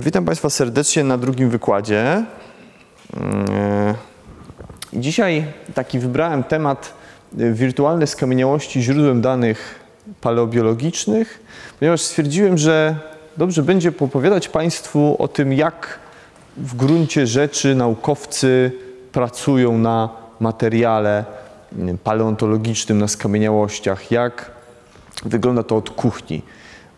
Witam Państwa serdecznie na drugim wykładzie. Mm, Dzisiaj taki wybrałem temat y, wirtualne skamieniałości źródłem danych paleobiologicznych, ponieważ stwierdziłem, że dobrze będzie popowiadać Państwu o tym, jak w gruncie rzeczy naukowcy pracują na materiale paleontologicznym, na skamieniałościach, jak wygląda to od kuchni.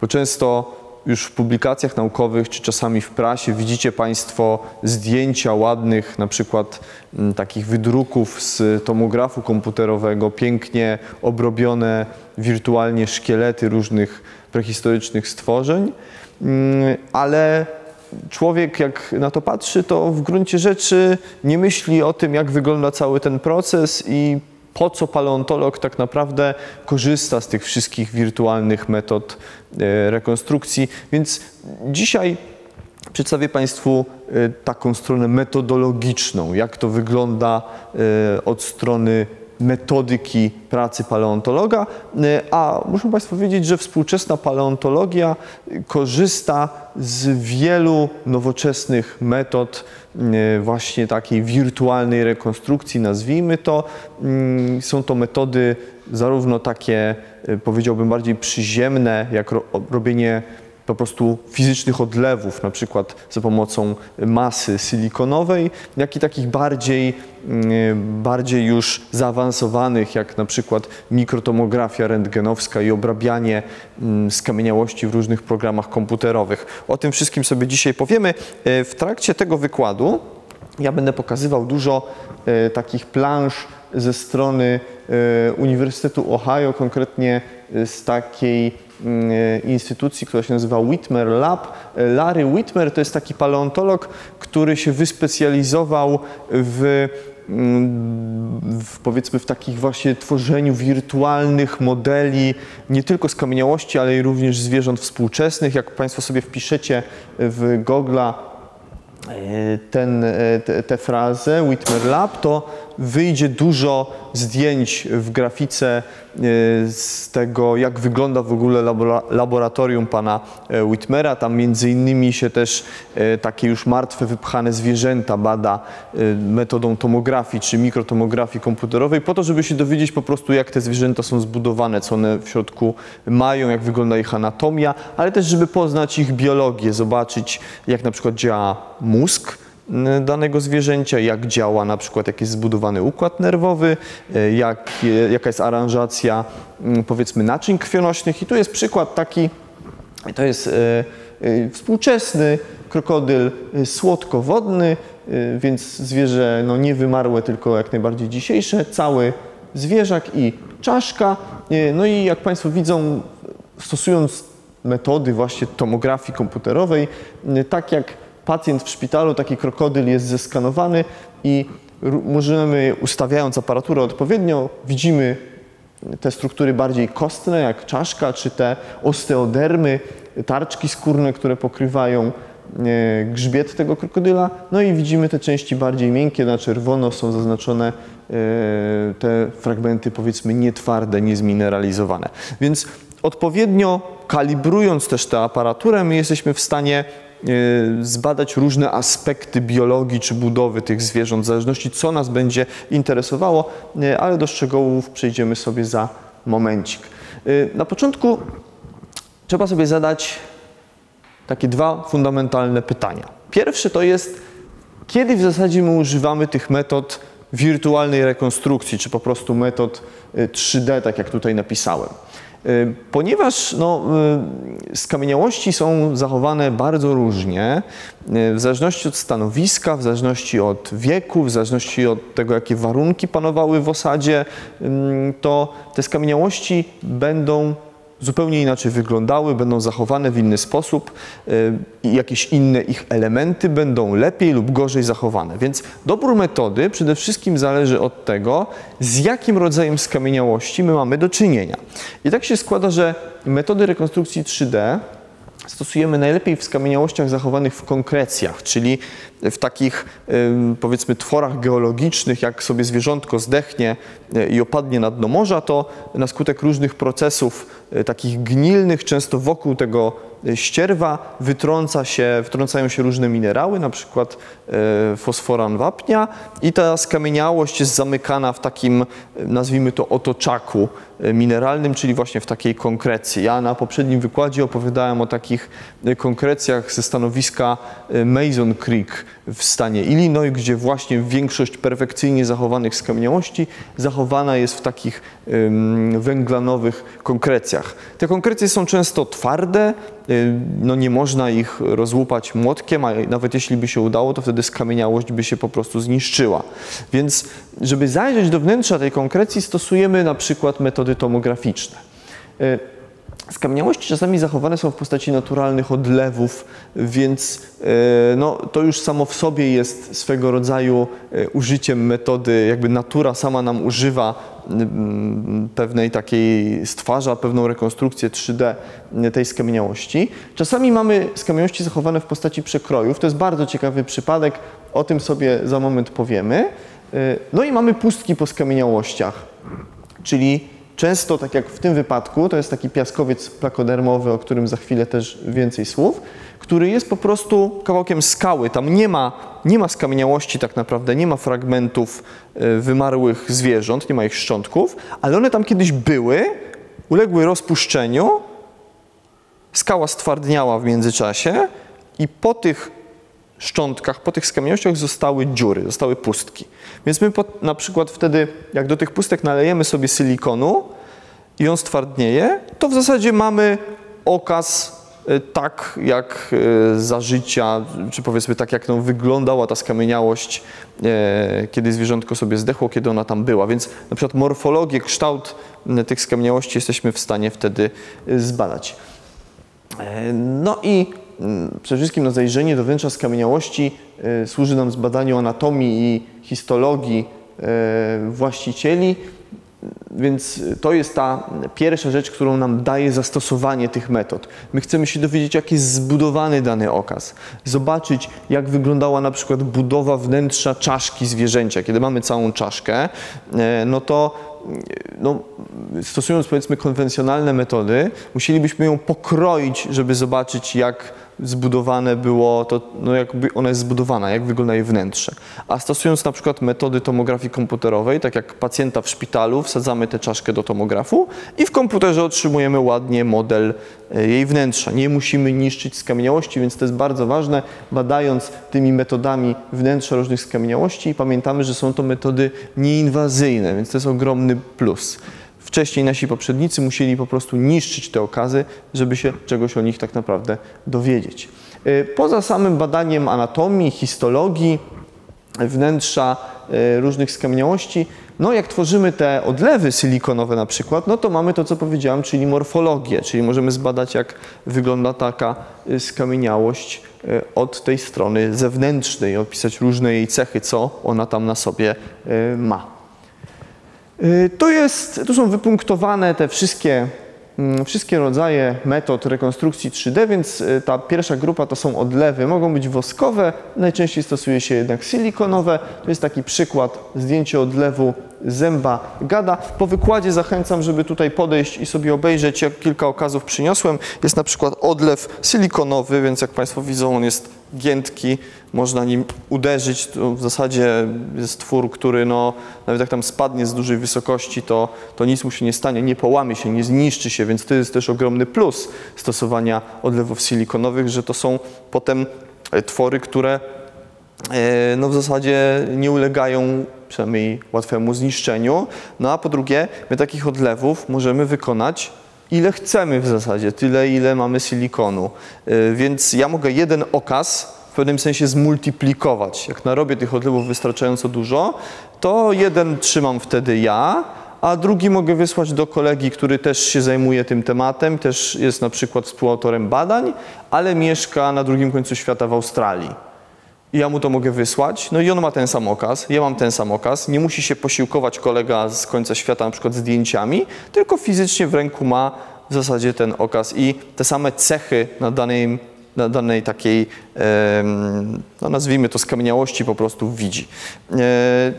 Bo często już w publikacjach naukowych, czy czasami w prasie widzicie Państwo zdjęcia ładnych, na przykład m, takich wydruków z tomografu komputerowego, pięknie obrobione wirtualnie szkielety różnych prehistorycznych stworzeń, Mm, ale człowiek jak na to patrzy, to w gruncie rzeczy nie myśli o tym, jak wygląda cały ten proces i po co paleontolog tak naprawdę korzysta z tych wszystkich wirtualnych metod e, rekonstrukcji. Więc dzisiaj przedstawię Państwu e, taką stronę metodologiczną, jak to wygląda e, od strony metodyki pracy paleontologa, a muszę Państwu powiedzieć, że współczesna paleontologia korzysta z wielu nowoczesnych metod właśnie takiej wirtualnej rekonstrukcji, nazwijmy to. Są to metody zarówno takie, powiedziałbym, bardziej przyziemne, jak robienie po prostu fizycznych odlewów, na przykład za pomocą masy silikonowej, jak i takich bardziej, bardziej już zaawansowanych, jak na przykład mikrotomografia rentgenowska i obrabianie skamieniałości w różnych programach komputerowych. O tym wszystkim sobie dzisiaj powiemy. W trakcie tego wykładu ja będę pokazywał dużo takich plansz ze strony Uniwersytetu Ohio, konkretnie z takiej instytucji, która się nazywa Whitmer Lab. Larry Whitmer to jest taki paleontolog, który się wyspecjalizował w, w, powiedzmy w takich właśnie tworzeniu wirtualnych modeli nie tylko skamieniałości, ale i również zwierząt współczesnych. Jak Państwo sobie wpiszecie w Google'a ten, te, tę frazę Whitmer Lab, to wyjdzie dużo zdjęć w grafice z tego, jak wygląda w ogóle laboratorium pana Whitmera. Tam między innymi się też takie już martwe, wypchane zwierzęta bada metodą tomografii czy mikrotomografii komputerowej po to, żeby się dowiedzieć po prostu, jak te zwierzęta są zbudowane, co one w środku mają, jak wygląda ich anatomia, ale też, żeby poznać ich biologię, zobaczyć, jak na przykład działa mózg, danego zwierzęcia, jak działa na przykład, jak jest zbudowany układ nerwowy, jak, jaka jest aranżacja powiedzmy naczyń krwionośnych i tu jest przykład taki, to jest współczesny krokodyl słodkowodny, więc zwierzę no, nie wymarłe, tylko jak najbardziej dzisiejsze, cały zwierzak i czaszka. No i jak Państwo widzą, stosując metody właśnie tomografii komputerowej, tak jak pacjent w szpitalu, taki krokodyl jest zeskanowany i możemy, ustawiając aparaturę odpowiednio, widzimy te struktury bardziej kostne, jak czaszka, czy te osteodermy, tarczki skórne, które pokrywają grzbiet tego krokodyla. No i widzimy te części bardziej miękkie, na czerwono są zaznaczone te fragmenty powiedzmy nietwarde, niezmineralizowane. Więc odpowiednio kalibrując też tę aparaturę, my jesteśmy w stanie zbadać różne aspekty biologii czy budowy tych zwierząt, w zależności co nas będzie interesowało, ale do szczegółów przejdziemy sobie za momencik. Na początku trzeba sobie zadać takie dwa fundamentalne pytania. Pierwsze to jest, kiedy w zasadzie my używamy tych metod wirtualnej rekonstrukcji, czy po prostu metod 3D, tak jak tutaj napisałem. Ponieważ no, skamieniałości są zachowane bardzo różnie, w zależności od stanowiska, w zależności od wieku, w zależności od tego, jakie warunki panowały w osadzie, to te skamieniałości będą zupełnie inaczej wyglądały, będą zachowane w inny sposób i jakieś inne ich elementy będą lepiej lub gorzej zachowane. Więc dobór metody przede wszystkim zależy od tego, z jakim rodzajem skamieniałości my mamy do czynienia. I tak się składa, że metody rekonstrukcji 3D stosujemy najlepiej w skamieniałościach zachowanych w konkrecjach, czyli w takich powiedzmy tworach geologicznych, jak sobie zwierzątko zdechnie e, i opadnie na dno morza, to na skutek różnych procesów e, takich gnilnych, często wokół tego ścierwa wytrąca się, wytrącają się różne minerały, na przykład e, fosforan wapnia i ta skamieniałość jest zamykana w takim, nazwijmy to, otoczaku e, mineralnym, czyli właśnie w takiej konkrecji. Ja na poprzednim wykładzie opowiadałem o takich e, konkrecjach ze stanowiska Mason Creek w stanie Illinois, gdzie właśnie większość perfekcyjnie zachowanych skamieniałości zachowana jest w takich węglanowych konkrecjach. Te konkrecje są często twarde, y, no nie można ich rozłupać młotkiem, a nawet jeśli by się udało, to wtedy skamieniałość by się po prostu zniszczyła. Więc żeby zajrzeć do wnętrza tej konkrecji, stosujemy na przykład metody tomograficzne. Y, Skamieniałości czasami zachowane są w postaci naturalnych odlewów, więc e, no, to już samo w sobie jest swego rodzaju e, użyciem metody, jakby natura sama nam używa pewnej takiej, stwarza pewną rekonstrukcję 3D tej skamieniałości. Czasami mamy skamieniałości zachowane w postaci przekrojów. To jest bardzo ciekawy przypadek, o tym sobie za moment powiemy. E, no i mamy pustki po skamieniałościach, czyli Często, tak jak w tym wypadku, to jest taki piaskowiec plakodermowy, o którym za chwilę też więcej słów, który jest po prostu kawałkiem skały. Tam nie ma, nie ma skamieniałości tak naprawdę, nie ma fragmentów e, wymarłych zwierząt, nie ma ich szczątków, ale one tam kiedyś były, uległy rozpuszczeniu, skała stwardniała w międzyczasie i po tych szczątkach, po tych skamieniałościach zostały dziury, zostały pustki. Więc my na przykład wtedy, jak do tych pustek nalejemy sobie silikonu i on stwardnieje, to w zasadzie mamy okaz e, tak jak e, za życia, czy powiedzmy tak jak no, wyglądała ta skamieniałość, e, kiedy zwierzątko sobie zdechło, kiedy ona tam była. Więc na przykład morfologię, kształt tych skamieniałości jesteśmy w stanie wtedy zbadać. No i przede wszystkim na zajrzenie do wnętrza skamieniałości e, służy nam zbadaniu anatomii i histologii e, właścicieli, więc to jest ta pierwsza rzecz, którą nam daje zastosowanie tych metod. My chcemy się dowiedzieć, jak jest zbudowany dany okaz, zobaczyć, jak wyglądała na przykład budowa wnętrza czaszki zwierzęcia. Kiedy mamy całą czaszkę, e, no to no, stosując powiedzmy konwencjonalne metody, musielibyśmy ją pokroić, żeby zobaczyć, jak zbudowane było, to no jakby ona jest zbudowana, jak wygląda jej wnętrze. A stosując na przykład metody tomografii komputerowej, tak jak pacjenta w szpitalu, wsadzamy tę czaszkę do tomografu i w komputerze otrzymujemy ładnie model e, jej wnętrza. Nie musimy niszczyć skamieniałości, więc to jest bardzo ważne, badając tymi metodami wnętrza różnych skamieniałości pamiętamy, że są to metody nieinwazyjne, więc to jest ogromny plus. Wcześniej nasi poprzednicy musieli po prostu niszczyć te okazy, żeby się czegoś o nich tak naprawdę dowiedzieć. Y, poza samym badaniem anatomii, histologii, wnętrza y, różnych skamieniałości, no jak tworzymy te odlewy silikonowe na przykład, no to mamy to, co powiedziałem, czyli morfologię, czyli możemy zbadać, jak wygląda taka y, skamieniałość od tej strony zewnętrznej, opisać różne jej cechy, co ona tam na sobie ma. Y, to jest, tu są wypunktowane te wszystkie, mm, wszystkie rodzaje metod rekonstrukcji 3D, więc y, ta pierwsza grupa to są odlewy. Mogą być woskowe, najczęściej stosuje się jednak silikonowe. To jest taki przykład, zdjęcie odlewu zęba gada. Po wykładzie zachęcam, żeby tutaj podejść i sobie obejrzeć, jak kilka okazów przyniosłem. Jest na przykład odlew silikonowy, więc jak Państwo widzą, on jest giętki, można nim uderzyć. To w zasadzie jest twór, który no, nawet jak tam spadnie z dużej wysokości, to, to nic mu się nie stanie, nie połamie się, nie zniszczy się, więc to jest też ogromny plus stosowania odlewów silikonowych, że to są potem e, twory, które e, no w zasadzie nie ulegają przynajmniej łatwemu zniszczeniu. No a po drugie, my takich odlewów możemy wykonać ile chcemy w zasadzie, tyle ile mamy silikonu. Y, więc ja mogę jeden okaz w pewnym sensie zmultiplikować. Jak narobię tych odlewów wystarczająco dużo, to jeden trzymam wtedy ja, a drugi mogę wysłać do kolegi, który też się zajmuje tym tematem, też jest na przykład współautorem badań, ale mieszka na drugim końcu świata w Australii i ja mu to mogę wysłać, no i on ma ten sam okaz, ja mam ten sam okaz, nie musi się posiłkować kolega z końca świata na przykład zdjęciami, tylko fizycznie w ręku ma w zasadzie ten okaz i te same cechy na danej, na danej takiej, no nazwijmy to skamieniałości po prostu widzi. E,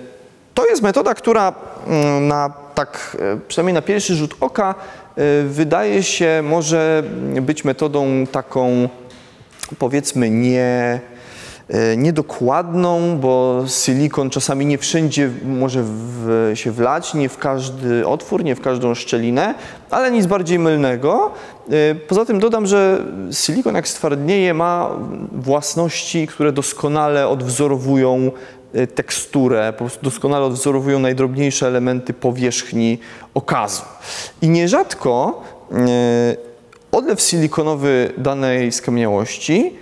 to jest metoda, która mm, na tak, e, przynajmniej na pierwszy rzut oka, e, wydaje się może być metodą taką, powiedzmy, nie, niedokładną, bo silikon czasami nie wszędzie może w, się wlać, nie w każdy otwór, nie w każdą szczelinę, ale nic bardziej mylnego. Poza tym dodam, że silikon jak stwardnieje ma własności, które doskonale odwzorowują Y, teksturę, po prostu doskonale odwzorowują najdrobniejsze elementy powierzchni okazu. I nierzadko odlew silikonowy danej skamieniałości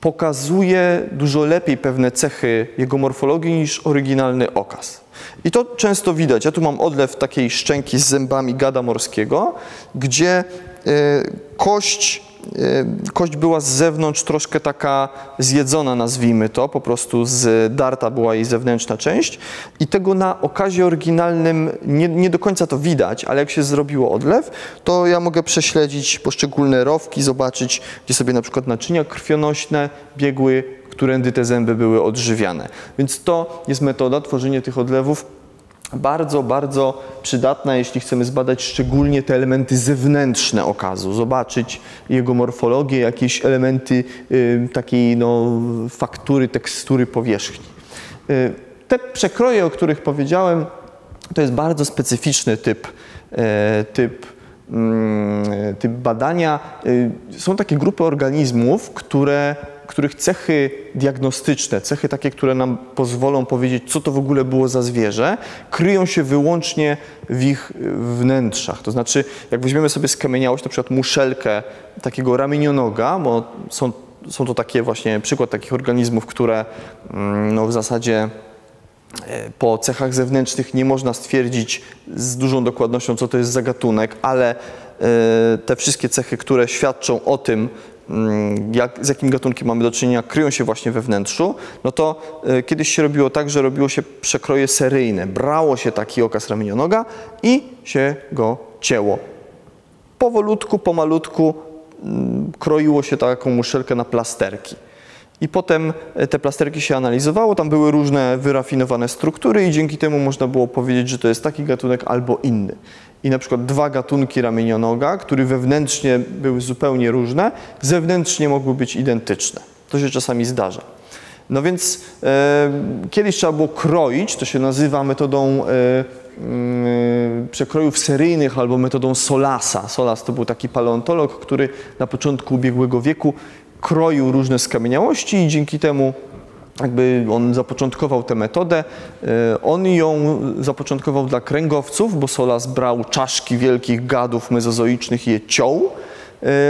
pokazuje dużo lepiej pewne cechy jego morfologii niż oryginalny okaz. I to często widać. Ja tu mam odlew takiej szczęki z zębami gada morskiego, gdzie y, kość kość była z zewnątrz troszkę taka zjedzona, nazwijmy to, po prostu zdarta była jej zewnętrzna część i tego na okazie oryginalnym nie, nie do końca to widać, ale jak się zrobiło odlew, to ja mogę prześledzić poszczególne rowki, zobaczyć, gdzie sobie na przykład naczynia krwionośne biegły, którędy te zęby były odżywiane. Więc to jest metoda tworzenia tych odlewów bardzo, bardzo przydatna, jeśli chcemy zbadać szczególnie te elementy zewnętrzne okazu, zobaczyć jego morfologię, jakieś elementy y, takiej no, faktury, tekstury powierzchni. Y, te przekroje, o których powiedziałem, to jest bardzo specyficzny typ, y, typ mm, typ badania. Y, są takie grupy organizmów, które których cechy diagnostyczne, cechy takie, które nam pozwolą powiedzieć, co to w ogóle było za zwierzę, kryją się wyłącznie w ich wnętrzach. To znaczy, jak weźmiemy sobie skamieniałość, na przykład muszelkę takiego ramienionoga, bo są, są to takie właśnie przykład takich organizmów, które mm, no, w zasadzie e, po cechach zewnętrznych nie można stwierdzić z dużą dokładnością, co to jest za gatunek, ale e, te wszystkie cechy, które świadczą o tym, jak, z jakim gatunkiem mamy do czynienia, kryją się właśnie we wnętrzu, no to y, kiedyś się robiło tak, że robiło się przekroje seryjne. Brało się taki okaz ramienionoga i się go cięło. Powolutku, pomalutku y, kroiło się taką muszelkę na plasterki. I potem e, te plasterki się analizowało, tam były różne wyrafinowane struktury i dzięki temu można było powiedzieć, że to jest taki gatunek albo inny. I na przykład dwa gatunki ramienionoga, które wewnętrznie były zupełnie różne, zewnętrznie mogły być identyczne. To się czasami zdarza. No więc e, kiedyś trzeba było kroić, to się nazywa metodą e, e, przekrojów seryjnych albo metodą Solasa. Solas to był taki paleontolog, który na początku ubiegłego wieku kroił różne skamieniałości i dzięki temu jakby on zapoczątkował tę metodę. E, on ją zapoczątkował dla kręgowców, bo Solas brał czaszki wielkich gadów mezozoicznych i je ciął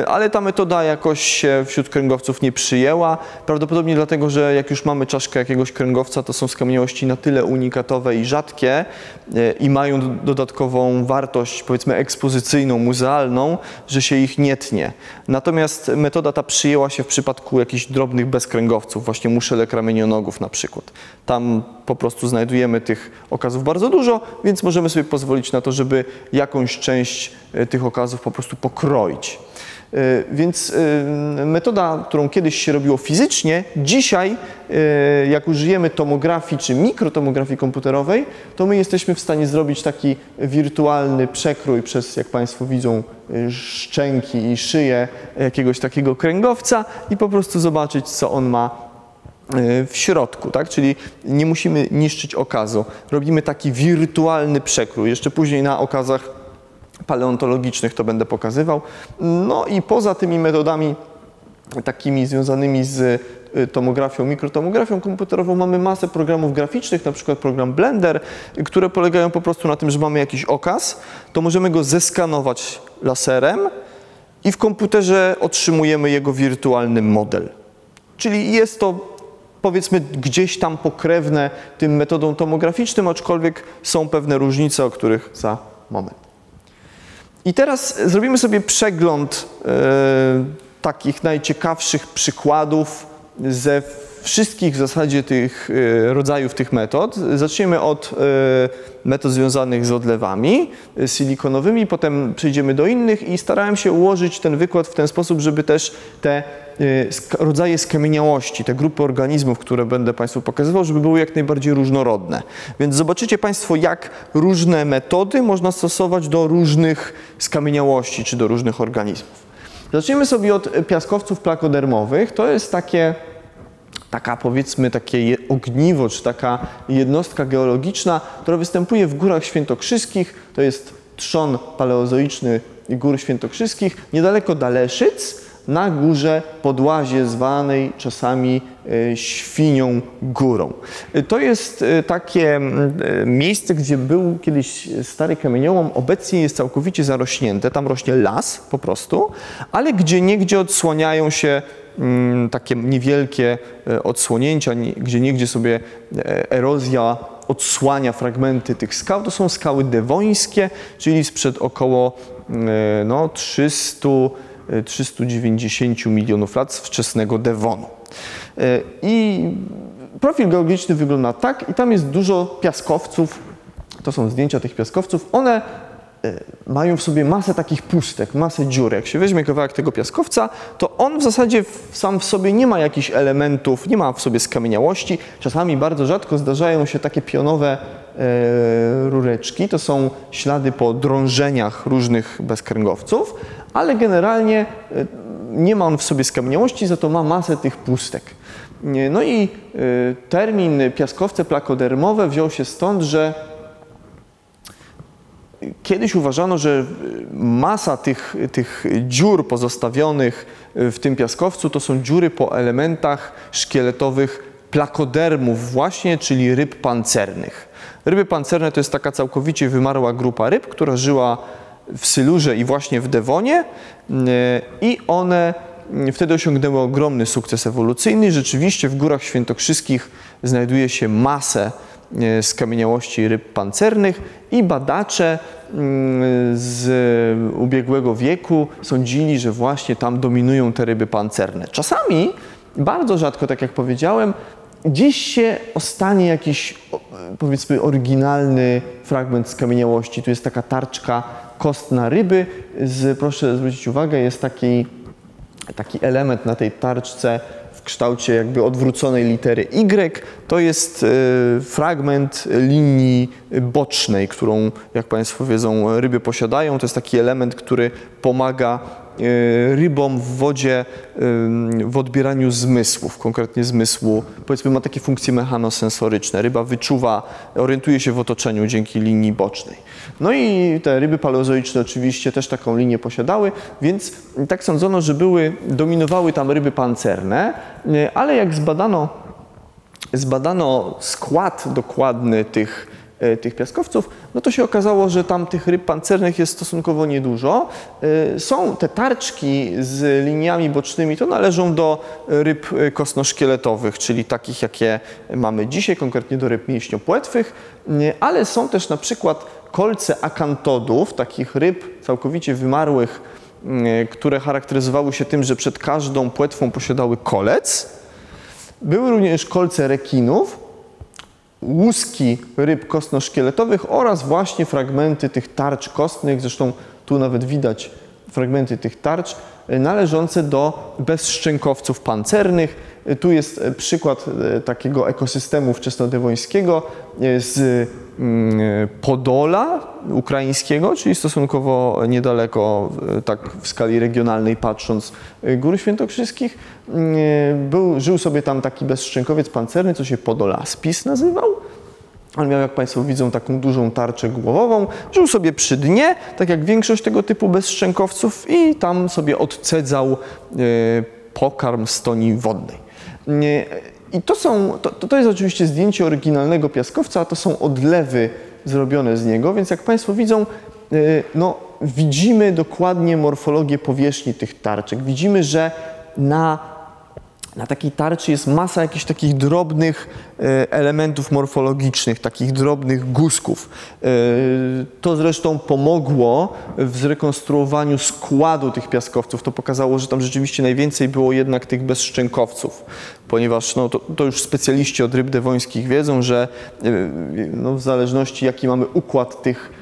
ale ta metoda jakoś się wśród kręgowców nie przyjęła. Prawdopodobnie dlatego, że jak już mamy czaszkę jakiegoś kręgowca, to są skamieniałości na tyle unikatowe i rzadkie e, i mają dodatkową wartość, powiedzmy, ekspozycyjną, muzealną, że się ich nie tnie. Natomiast metoda ta przyjęła się w przypadku jakichś drobnych bezkręgowców, właśnie muszelek ramienionogów na przykład. Tam po prostu znajdujemy tych okazów bardzo dużo, więc możemy sobie pozwolić na to, żeby jakąś część e, tych okazów po prostu pokroić. E, więc e, metoda, którą kiedyś się robiło fizycznie, dzisiaj, jak użyjemy tomografii czy mikrotomografii komputerowej, to my jesteśmy w stanie zrobić taki wirtualny przekrój przez, jak Państwo widzą, szczęki i szyję jakiegoś takiego kręgowca i po prostu zobaczyć, co on ma E, w środku, tak? czyli nie musimy niszczyć okazu. Robimy taki wirtualny przekrój. Jeszcze później na okazach paleontologicznych to będę pokazywał. No i poza tymi metodami takimi związanymi z e, tomografią, mikrotomografią komputerową mamy masę programów graficznych, na przykład program Blender, które polegają po prostu na tym, że mamy jakiś okaz, to możemy go zeskanować laserem i w komputerze otrzymujemy jego wirtualny model. Czyli jest to powiedzmy gdzieś tam pokrewne tym metodom tomograficznym, aczkolwiek są pewne różnice, o których za moment. I teraz zrobimy sobie przegląd e, takich najciekawszych przykładów ze wszystkich w zasadzie tych e, rodzajów tych metod. Zaczniemy od e, metod związanych z odlewami e, silikonowymi, potem przejdziemy do innych i starałem się ułożyć ten wykład w ten sposób, żeby też te rodzaje skamieniałości, te grupy organizmów, które będę Państwu pokazywał, żeby były jak najbardziej różnorodne. Więc zobaczycie Państwo, jak różne metody można stosować do różnych skamieniałości czy do różnych organizmów. Zaczniemy sobie od piaskowców plakodermowych. To jest takie taka powiedzmy takie ogniwo, czy taka jednostka geologiczna, która występuje w Górach Świętokrzyskich. To jest trzon paleozoiczny Gór Świętokrzyskich, niedaleko Daleszyc, na górze Podłazie, zwanej czasami e, Świnią Górą. E, to jest e, takie miejsce, gdzie był kiedyś stary kamieniołom, obecnie jest całkowicie zarośnięte, tam rośnie las po prostu, ale gdzie niegdzie odsłaniają się takie niewielkie odsłonięcia, gdzie niegdzie sobie erozja odsłania fragmenty tych skał. To są skały dewońskie, czyli sprzed około no, 300 390 milionów lat z wczesnego Devonu. I profil geologiczny wygląda tak i tam jest dużo piaskowców, to są zdjęcia tych piaskowców, one e, mają w sobie masę takich pustek, masę dziur. Jak się weźmie kawałek tego piaskowca, to on w zasadzie sam w sobie nie ma jakichś elementów, nie ma w sobie skamieniałości. Czasami bardzo rzadko zdarzają się takie pionowe e, rureczki. To są ślady po drążeniach różnych bezkręgowców, ale generalnie e, nie ma on w sobie skamieniałości, za to ma masę tych pustek. No i e, termin piaskowce plakodermowe wziął się stąd, że kiedyś uważano, że masa tych, tych dziur pozostawionych w tym piaskowcu to są dziury po elementach szkieletowych plakodermów właśnie, czyli ryb pancernych. Ryby pancerne to jest taka całkowicie wymarła grupa ryb, która żyła w Sylurze i właśnie w Dewonie mm, i one wtedy osiągnęły ogromny sukces ewolucyjny. Rzeczywiście w Górach Świętokrzyskich znajduje się masę e, skamieniałości ryb pancernych i badacze z ubiegłego wieku sądzili, że właśnie tam dominują te ryby pancerne. Czasami, bardzo rzadko, tak jak powiedziałem, gdzieś się ostanie jakiś powiedzmy oryginalny fragment skamieniałości. Tu jest taka tarczka kostna ryby. Z, proszę zwrócić uwagę, jest taki, taki element na tej tarczce w kształcie jakby odwróconej litery Y. To jest e, fragment linii bocznej, którą, jak Państwo wiedzą, ryby posiadają. To jest taki element, który pomaga E, rybom w wodzie w odbieraniu zmysłów, konkretnie zmysłu, powiedzmy ma takie funkcje mechanosensoryczne. Ryba wyczuwa, orientuje się w otoczeniu dzięki linii bocznej. No i te ryby paleozoiczne oczywiście też taką linię posiadały, więc tak sądzono, że były, dominowały tam ryby pancerne, e, ale jak zbadano, zbadano skład dokładny tych E, tych piaskowców, no to się okazało, że tam tych ryb pancernych jest stosunkowo niedużo. E, są te tarczki z liniami bocznymi, to należą do ryb kostnoszkieletowych, czyli takich, jakie mamy dzisiaj, konkretnie do ryb mięśniopłetwych, ale są też na przykład kolce akantodów, takich ryb całkowicie wymarłych, które charakteryzowały się tym, że przed każdą płetwą posiadały kolec. Były również kolce rekinów, łuski ryb kostno-szkieletowych oraz właśnie fragmenty tych tarcz kostnych, zresztą tu nawet widać fragmenty tych tarcz, należące do bezszczękowców pancernych. E, tu jest e, przykład takiego ekosystemu wczesnodewońskiego z mm, Podola ukraińskiego, czyli stosunkowo niedaleko, tak w skali regionalnej patrząc, Gór Świętokrzyskich. Był, żył sobie tam taki bezszczękowiec pancerny, co się Podolaspis nazywał. On miał, jak Państwo widzą, taką dużą tarczę głowową. Żył sobie przy dnie, tak jak większość tego typu bezszczękowców i tam sobie odcedzał e, pokarm stoni wodnej. E, I to, są, to, to jest oczywiście zdjęcie oryginalnego piaskowca, a to są odlewy zrobione z niego, więc jak Państwo widzą, e, no, widzimy dokładnie morfologię powierzchni tych tarczek. Widzimy, że na na takiej tarczy jest masa jakichś takich drobnych e, elementów morfologicznych, takich drobnych guzków. E, to zresztą pomogło w zrekonstruowaniu składu tych piaskowców. To pokazało, że tam rzeczywiście najwięcej było jednak tych bezszczękowców, ponieważ no, to, to już specjaliści od ryb dewońskich wiedzą, że e, no, w zależności jaki mamy układ tych,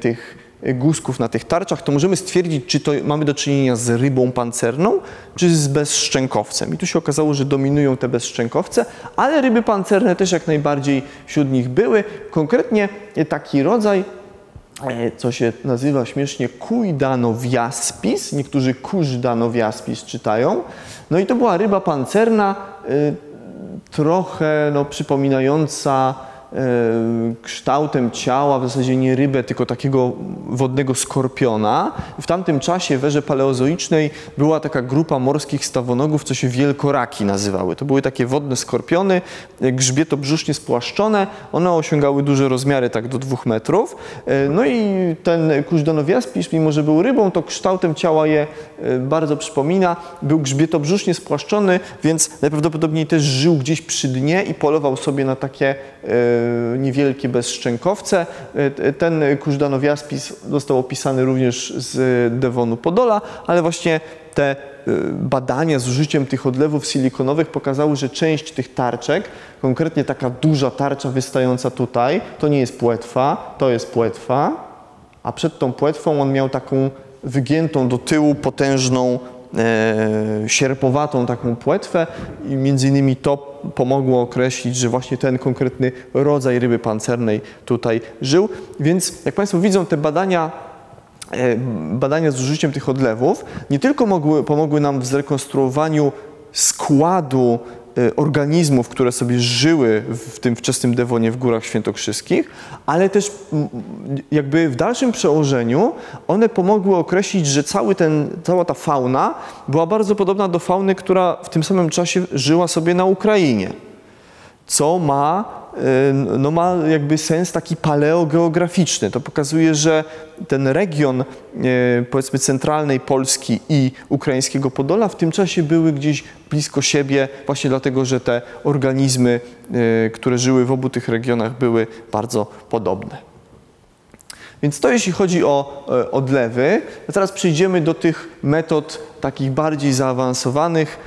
tych guzków na tych tarczach, to możemy stwierdzić, czy to mamy do czynienia z rybą pancerną, czy z bezszczękowcem. I tu się okazało, że dominują te bezszczękowce, ale ryby pancerne też jak najbardziej wśród nich były. Konkretnie taki rodzaj, e, co się nazywa śmiesznie kuidanowiaspis, niektórzy kużdanowiaspis czytają. No i to była ryba pancerna, e, trochę no, przypominająca kształtem ciała, w zasadzie nie rybę, tylko takiego wodnego skorpiona. W tamtym czasie w erze paleozoicznej była taka grupa morskich stawonogów, co się wielkoraki nazywały. To były takie wodne skorpiony, e, grzbietobrzusznie spłaszczone. One osiągały duże rozmiary, tak do dwóch metrów. E, no i ten kuźdonowiaspis, mimo że był rybą, to kształtem ciała je bardzo przypomina. Był grzbietobrzusznie spłaszczony, więc najprawdopodobniej też żył gdzieś przy dnie i polował sobie na takie E, niewielkie bezszczękowce. E, ten kużdanowiaspis został opisany również z Devonu Podola, ale właśnie te e, badania z użyciem tych odlewów silikonowych pokazały, że część tych tarczek, konkretnie taka duża tarcza wystająca tutaj, to nie jest płetwa, to jest płetwa, a przed tą płetwą on miał taką wygiętą do tyłu potężną e, sierpowatą taką płetwę i między innymi to pomogło określić, że właśnie ten konkretny rodzaj ryby pancernej tutaj żył. Więc jak Państwo widzą, te badania e, badania z użyciem tych odlewów nie tylko mogły, pomogły nam w zrekonstruowaniu składu organizmów, które sobie żyły w tym wczesnym Dewonie w Górach Świętokrzyskich, ale też jakby w dalszym przełożeniu one pomogły określić, że cały ten, cała ta fauna była bardzo podobna do fauny, która w tym samym czasie żyła sobie na Ukrainie, co ma Y, no ma jakby sens taki paleogeograficzny. To pokazuje, że ten region y, powiedzmy centralnej Polski i ukraińskiego Podola w tym czasie były gdzieś blisko siebie właśnie dlatego, że te organizmy, y, które żyły w obu tych regionach były bardzo podobne. Więc to jeśli chodzi o odlewy. A teraz przejdziemy do tych metod takich bardziej zaawansowanych,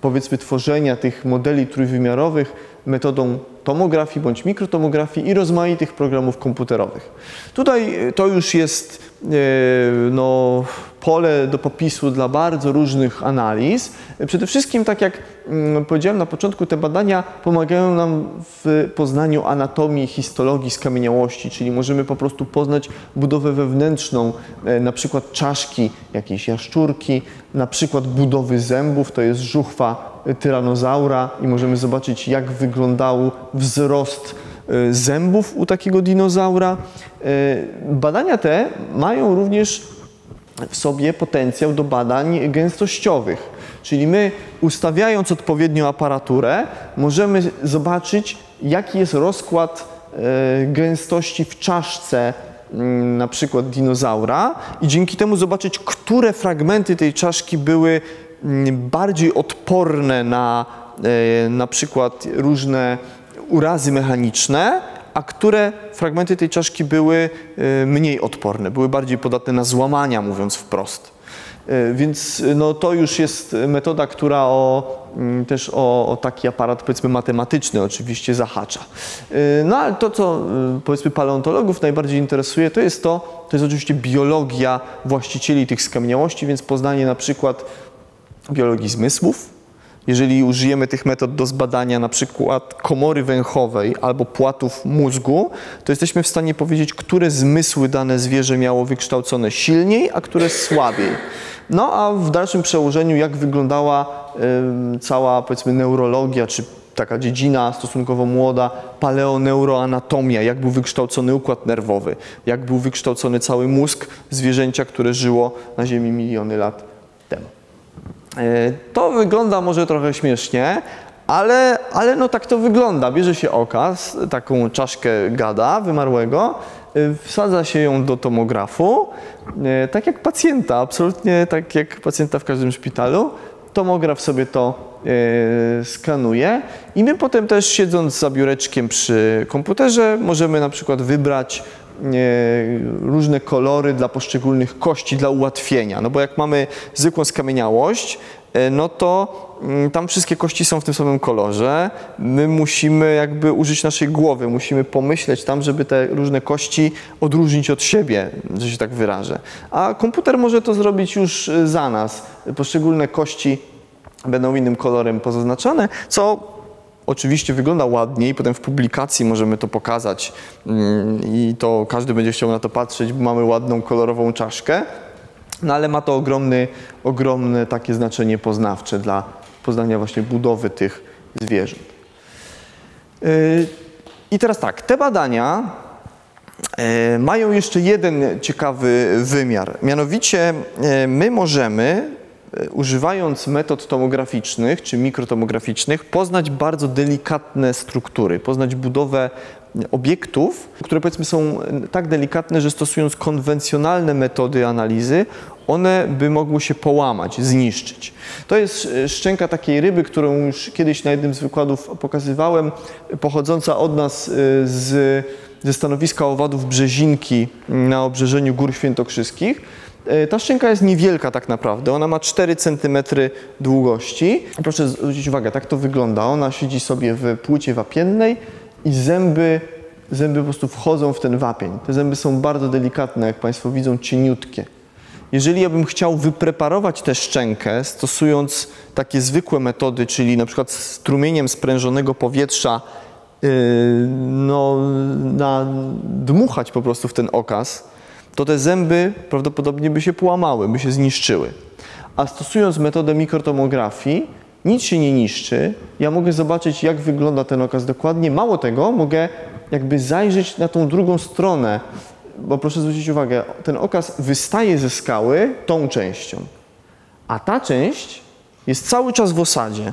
powiedzmy tworzenia tych modeli trójwymiarowych metodą tomografii bądź mikrotomografii i rozmaitych programów komputerowych. Tutaj e, to już jest e, no, pole do popisu dla bardzo różnych analiz. Przede wszystkim, tak jak mm, powiedziałem na początku, te badania pomagają nam w poznaniu anatomii, histologii skamieniałości, czyli możemy po prostu poznać budowę wewnętrzną, e, na przykład czaszki jakiejś jaszczurki, na przykład budowy zębów, to jest żuchwa tyranozaura i możemy zobaczyć, jak wyglądał wzrost e, zębów u takiego dinozaura. E, badania te mają również w sobie potencjał do badań gęstościowych. Czyli my ustawiając odpowiednią aparaturę możemy zobaczyć jaki jest rozkład e, gęstości w czaszce mm, na przykład dinozaura i dzięki temu zobaczyć, które fragmenty tej czaszki były mm, bardziej odporne na na przykład różne urazy mechaniczne, a które fragmenty tej czaszki były e, mniej odporne, były bardziej podatne na złamania, mówiąc wprost. E, więc no, to już jest metoda, która o, mm, też o, o, taki aparat powiedzmy matematyczny oczywiście zahacza. E, no ale to, co powiedzmy paleontologów najbardziej interesuje, to jest to, to jest oczywiście biologia właścicieli tych skamieniałości, więc poznanie na przykład biologii zmysłów, jeżeli użyjemy tych metod do zbadania na przykład komory węchowej albo płatów mózgu, to jesteśmy w stanie powiedzieć, które zmysły dane zwierzę miało wykształcone silniej, a które słabiej. No a w dalszym przełożeniu, jak wyglądała y, cała powiedzmy neurologia, czy taka dziedzina stosunkowo młoda, paleoneuroanatomia, jak był wykształcony układ nerwowy, jak był wykształcony cały mózg zwierzęcia, które żyło na Ziemi miliony lat to wygląda może trochę śmiesznie, ale, ale no tak to wygląda. Bierze się okaz, taką czaszkę gada wymarłego, e, wsadza się ją do tomografu, e, tak jak pacjenta, absolutnie tak jak pacjenta w każdym szpitalu tomograf sobie to e, skanuje i my potem też siedząc za biureczkiem przy komputerze możemy na przykład wybrać e, różne kolory dla poszczególnych kości dla ułatwienia. No bo jak mamy zwykłą skamieniałość, e, no to mm, tam wszystkie kości są w tym samym kolorze. My musimy jakby użyć naszej głowy, musimy pomyśleć tam, żeby te różne kości odróżnić od siebie, że się tak wyrażę. A komputer może to zrobić już e, za nas. Poszczególne kości będą innym kolorem pozaznaczone, co oczywiście wygląda ładniej, potem w publikacji możemy to pokazać mm, i to każdy będzie chciał na to patrzeć, bo mamy ładną kolorową czaszkę, no ale ma to ogromny, ogromne takie znaczenie poznawcze dla poznania właśnie budowy tych zwierząt. Yy, I teraz tak, te badania yy, mają jeszcze jeden ciekawy wymiar. Mianowicie yy, my możemy używając metod tomograficznych czy mikrotomograficznych, poznać bardzo delikatne struktury, poznać budowę obiektów, które powiedzmy są tak delikatne, że stosując konwencjonalne metody analizy, one by mogły się połamać, zniszczyć. To jest e, szczęka takiej ryby, którą już kiedyś na jednym z wykładów pokazywałem, pochodząca od nas e, z, ze stanowiska owadów Brzezinki na obrzeżeniu Gór Świętokrzyskich. E, ta szczęka jest niewielka tak naprawdę, ona ma 4 cm długości. Proszę zwrócić uwagę, tak to wygląda. Ona siedzi sobie w płycie wapiennej i zęby, zęby po prostu wchodzą w ten wapień. Te zęby są bardzo delikatne, jak Państwo widzą, cieniutkie. Jeżeli ja bym chciał wypreparować tę szczękę, stosując takie zwykłe metody, czyli na przykład strumieniem sprężonego powietrza, yy, no, na, dmuchać po prostu w ten okaz, to te zęby prawdopodobnie by się połamały, by się zniszczyły. A stosując metodę mikrotomografii, nic się nie niszczy. Ja mogę zobaczyć, jak wygląda ten okaz dokładnie. Mało tego, mogę jakby zajrzeć na tą drugą stronę, bo proszę zwrócić uwagę, ten okaz wystaje ze skały tą częścią, a ta część jest cały czas w osadzie.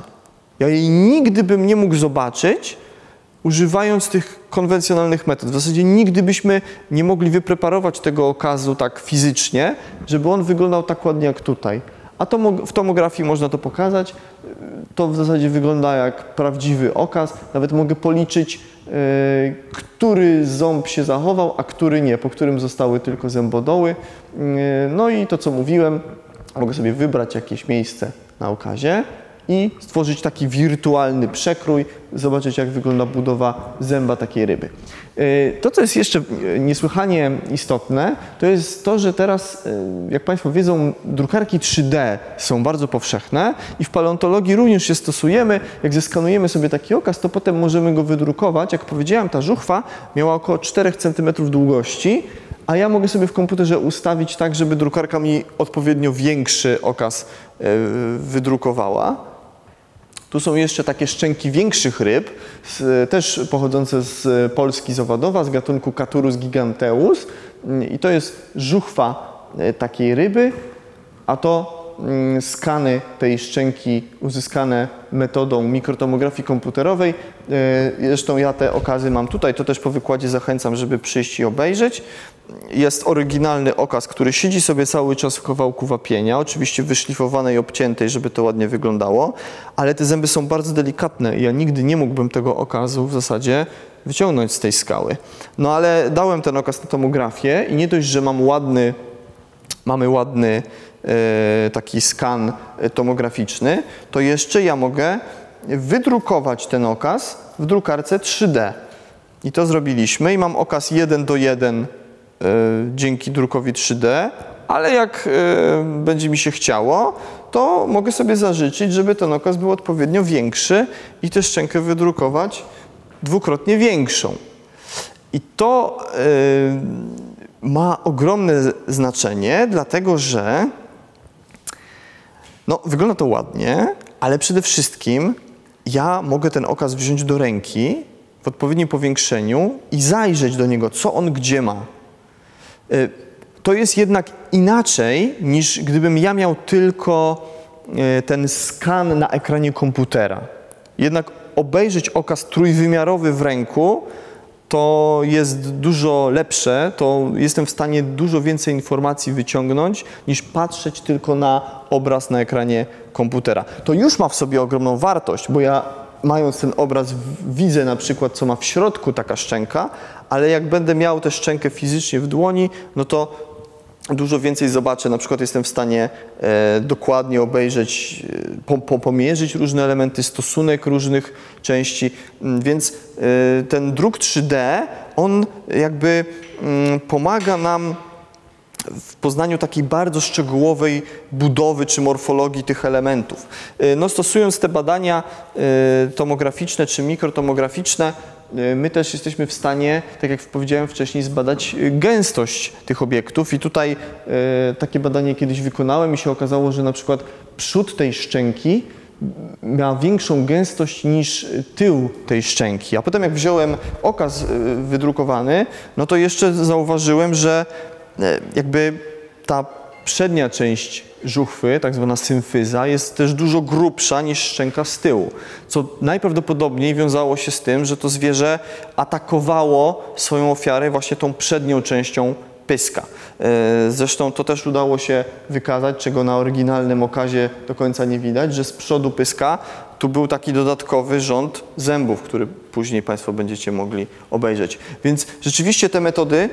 Ja jej nigdy bym nie mógł zobaczyć, używając tych konwencjonalnych metod. W zasadzie nigdy byśmy nie mogli wypreparować tego okazu tak fizycznie, żeby on wyglądał tak ładnie jak tutaj. A w tomografii można to pokazać. To w zasadzie wygląda jak prawdziwy okaz. Nawet mogę policzyć, yy, który ząb się zachował, a który nie, po którym zostały tylko zębodoły. Yy, no i to, co mówiłem, mogę sobie wybrać jakieś miejsce na okazie i stworzyć taki wirtualny przekrój, zobaczyć jak wygląda budowa zęba takiej ryby. E, to, co jest jeszcze niesłychanie istotne, to jest to, że teraz, e, jak Państwo wiedzą, drukarki 3D są bardzo powszechne i w paleontologii również się stosujemy. Jak zeskanujemy sobie taki okaz, to potem możemy go wydrukować. Jak powiedziałem, ta żuchwa miała około 4 cm długości, a ja mogę sobie w komputerze ustawić tak, żeby drukarka mi odpowiednio większy okaz e, wydrukowała. Tu są jeszcze takie szczęki większych ryb, z, też pochodzące z Polski z Owadowa, z gatunku Caturus giganteus. I to jest żuchwa e, takiej ryby, a to mm, skany tej szczęki uzyskane metodą mikrotomografii komputerowej. E, zresztą ja te okazy mam tutaj, to też po wykładzie zachęcam, żeby przyjść i obejrzeć jest oryginalny okaz, który siedzi sobie cały czas w kawałku wapienia, oczywiście wyszlifowanej i obciętej, żeby to ładnie wyglądało, ale te zęby są bardzo delikatne i ja nigdy nie mógłbym tego okazu w zasadzie wyciągnąć z tej skały. No ale dałem ten okaz na tomografię i nie dość, że mam ładny, mamy ładny e, taki skan tomograficzny, to jeszcze ja mogę wydrukować ten okaz w drukarce 3D. I to zrobiliśmy i mam okaz 1 do 1 E, dzięki drukowi 3D, ale jak e, będzie mi się chciało, to mogę sobie zażyczyć, żeby ten okaz był odpowiednio większy i tę szczękę wydrukować dwukrotnie większą. I to e, ma ogromne znaczenie, dlatego że no, wygląda to ładnie, ale przede wszystkim ja mogę ten okaz wziąć do ręki w odpowiednim powiększeniu i zajrzeć do niego, co on gdzie ma. Y, to jest jednak inaczej niż gdybym ja miał tylko y, ten skan na ekranie komputera. Jednak obejrzeć okaz trójwymiarowy w ręku, to to jest dużo lepsze, to jestem w stanie dużo więcej informacji wyciągnąć, niż patrzeć tylko na obraz na ekranie komputera. To już ma w sobie ogromną wartość, bo ja mając ten obraz widzę na przykład, co ma w środku taka szczęka, ale jak będę miał tę szczękę fizycznie w dłoni, no to dużo więcej zobaczę. Na przykład jestem w stanie e, dokładnie obejrzeć, e, po, po, pomierzyć różne elementy, stosunek różnych części, mm, więc e, ten druk 3D, on jakby mm, pomaga nam w poznaniu takiej bardzo szczegółowej budowy czy morfologii tych elementów. E, no, stosując te badania e, tomograficzne czy mikrotomograficzne, e, my też jesteśmy w stanie, tak jak powiedziałem wcześniej, zbadać gęstość tych obiektów i tutaj takie badanie kiedyś wykonałem i się okazało, że na przykład przód tej szczęki miał większą gęstość niż tył tej szczęki. A potem jak wziąłem okaz wydrukowany, no to jeszcze zauważyłem, że jakby ta przednia część żuchwy, tak zwana symfyza, jest też dużo grubsza niż szczęka z tyłu, co najprawdopodobniej wiązało się z tym, że to zwierzę atakowało swoją ofiarę właśnie tą przednią częścią pyska. E, zresztą to też udało się wykazać, czego na oryginalnym okazie do końca nie widać, że z przodu pyska tu był taki dodatkowy rząd zębów, który później Państwo będziecie mogli obejrzeć. Więc rzeczywiście te metody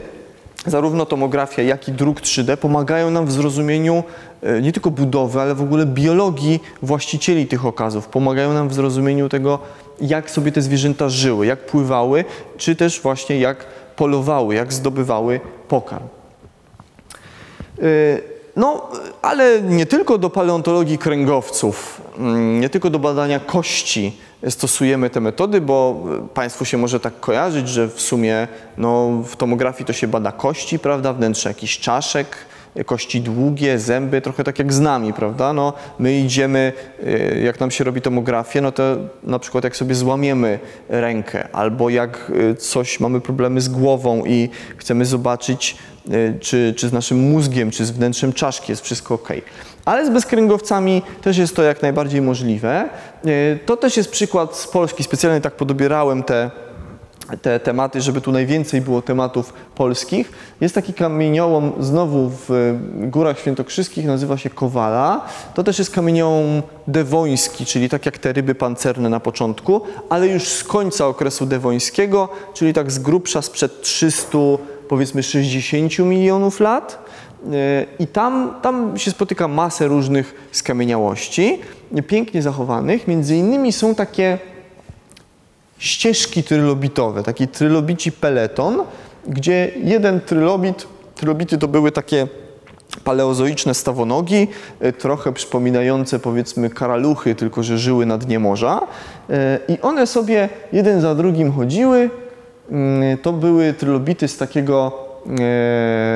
zarówno tomografia, jak i druk 3D pomagają nam w zrozumieniu e, nie tylko budowy, ale w ogóle biologii właścicieli tych okazów. Pomagają nam w zrozumieniu tego, jak sobie te zwierzęta żyły, jak pływały, czy też właśnie jak polowały, jak zdobywały pokarm. No, ale nie tylko do paleontologii kręgowców, mm, nie tylko do badania kości stosujemy te metody, bo Państwu się może tak kojarzyć, że w sumie no, w tomografii to się bada kości, prawda, wnętrze jakichś czaszek, kości długie, zęby, trochę tak jak z nami, prawda? No, my idziemy, y, jak nam się robi tomografię, no to na przykład jak sobie złamiemy rękę, albo jak y, coś, mamy problemy z głową i chcemy zobaczyć, y, czy, czy z naszym mózgiem, czy z wnętrzem czaszki jest wszystko ok. Ale z bezkręgowcami też jest to jak najbardziej możliwe. To też jest przykład z Polski. Specjalnie tak podobierałem te te tematy, żeby tu najwięcej było tematów polskich. Jest taki kamieniołom znowu w Górach Świętokrzyskich, nazywa się Kowala. To też jest kamieniołom dewoński, czyli tak jak te ryby pancerne na początku, ale już z końca okresu dewońskiego, czyli tak z grubsza sprzed 300, powiedzmy 60 milionów lat. I tam, tam się spotyka masę różnych skamieniałości, pięknie zachowanych. Między innymi są takie ścieżki trylobitowe, taki trylobici peleton, gdzie jeden trylobit, trylobity to były takie paleozoiczne stawonogi, e, trochę przypominające powiedzmy karaluchy, tylko że żyły na dnie morza. E, I one sobie jeden za drugim chodziły. Mm, to były trylobity z takiego, e,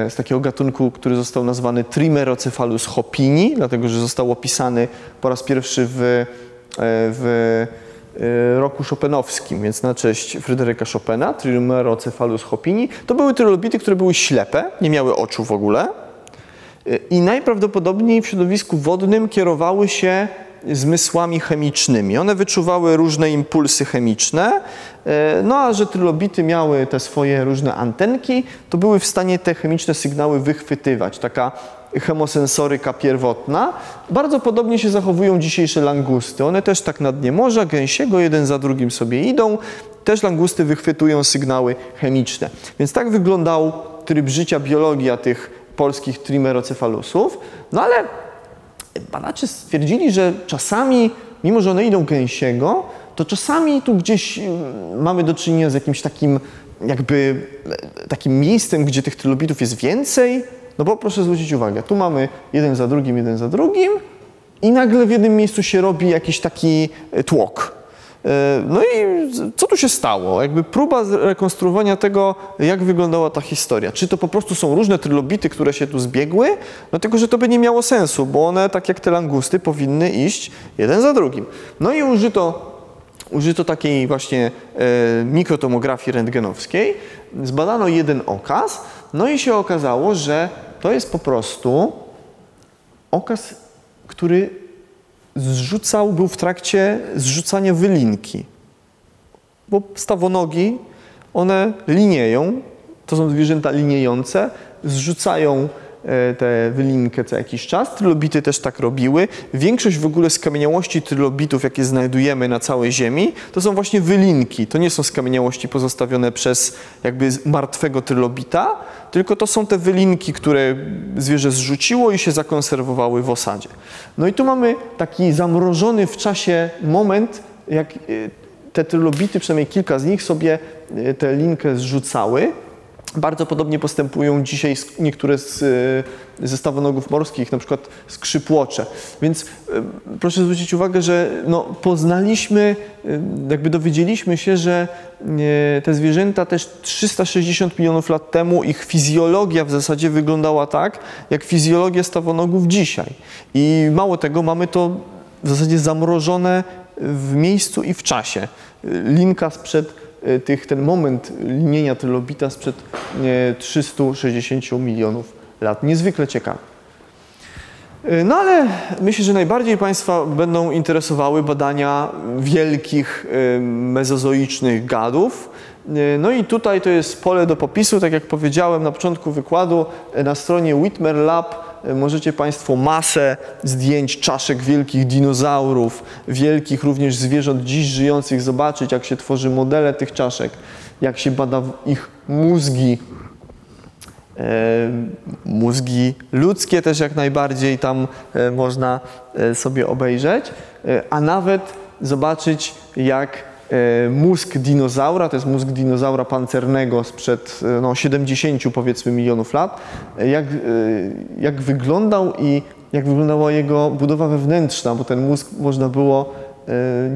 z takiego gatunku, który został nazwany Trimerocephalus hopini, dlatego że został opisany po raz pierwszy w, w roku chopinowskim, więc na cześć Fryderyka Chopina, Trimerocephalus hopini. To były trylobity, które były ślepe, nie miały oczu w ogóle y, i najprawdopodobniej w środowisku wodnym kierowały się zmysłami chemicznymi. One wyczuwały różne impulsy chemiczne, y, no a że trylobity miały te swoje różne antenki, to były w stanie te chemiczne sygnały wychwytywać. Taka chemosensoryka pierwotna. Bardzo podobnie się zachowują dzisiejsze langusty. One też tak na dnie morza, gęsiego, jeden za drugim sobie idą. Też langusty wychwytują sygnały chemiczne. Więc tak wyglądał tryb życia, biologia tych polskich trimerocefalusów. No ale badacze stwierdzili, że czasami, mimo że one idą gęsiego, to czasami tu gdzieś mm, mamy do czynienia z jakimś takim jakby takim miejscem, gdzie tych trylobitów jest więcej, no bo proszę zwrócić uwagę, tu mamy jeden za drugim, jeden za drugim i nagle w jednym miejscu się robi jakiś taki e, tłok. E, no i co tu się stało? Jakby próba rekonstruowania tego, jak wyglądała ta historia. Czy to po prostu są różne trylobity, które się tu zbiegły? No tylko, że to by nie miało sensu, bo one, tak jak te langusty, powinny iść jeden za drugim. No i użyto, użyto takiej właśnie e, mikrotomografii rentgenowskiej. Zbadano jeden okaz, no i się okazało, że to jest po prostu okaz, który zrzucał, był w trakcie zrzucania wylinki. Bo stawonogi, One linieją, to są zwierzęta liniejące, zrzucają tę wylinkę co jakiś czas. Trylobity też tak robiły. Większość w ogóle skamieniałości trylobitów, jakie znajdujemy na całej Ziemi, to są właśnie wylinki. To nie są skamieniałości pozostawione przez jakby martwego trylobita, tylko to są te wylinki, które zwierzę zrzuciło i się zakonserwowały w osadzie. No i tu mamy taki zamrożony w czasie moment, jak e, te trylobity, przynajmniej kilka z nich sobie e, tę linkę zrzucały. Bardzo podobnie postępują dzisiaj niektóre z, e, ze stawonogów morskich, na przykład skrzypłocze. Więc proszę zwrócić uwagę, że no, poznaliśmy, jakby dowiedzieliśmy się, że te zwierzęta też 360 milionów lat temu, ich fizjologia w zasadzie wyglądała tak, jak fizjologia stawonogów dzisiaj. I mało tego, mamy to w zasadzie zamrożone w miejscu i w czasie. Linka sprzed e, tych, ten moment linienia trylobita sprzed 360 e, milionów lat. Niezwykle ciekawy. E, no ale myślę, że najbardziej Państwa będą interesowały badania wielkich mezozoicznych gadów. No i tutaj to jest pole do popisu, tak jak powiedziałem na początku wykładu, na stronie Whitmer Lab możecie Państwo masę zdjęć czaszek wielkich dinozaurów, wielkich również zwierząt dziś żyjących zobaczyć, jak się tworzy modele tych czaszek, jak się bada ich mózgi, e, mózgi ludzkie też jak najbardziej tam e, można e, sobie obejrzeć, a nawet zobaczyć jak E, mózg dinozaura, to jest mózg dinozaura pancernego sprzed e, no, 70 powiedzmy milionów lat, e, jak, jak wyglądał i jak wyglądała jego budowa wewnętrzna, bo ten mózg można było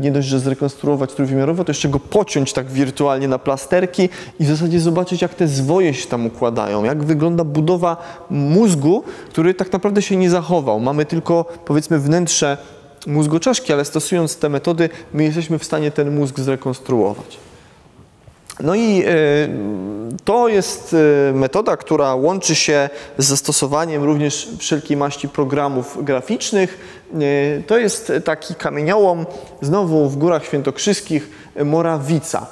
nie dość, że zrekonstruować trójwymiarowo, to jeszcze go pociąć tak wirtualnie na plasterki i w zasadzie zobaczyć, jak te zwoje się tam układają, jak wygląda budowa mózgu, który tak naprawdę się nie zachował. Mamy tylko powiedzmy wnętrze mózgoczaszki, ale stosując te metody, my jesteśmy w stanie ten mózg zrekonstruować. No i e, to jest e, metoda, która łączy się z zastosowaniem również wszelkiej maści programów graficznych. E, to jest taki kamieniołom, znowu w Górach Świętokrzyskich, Morawica,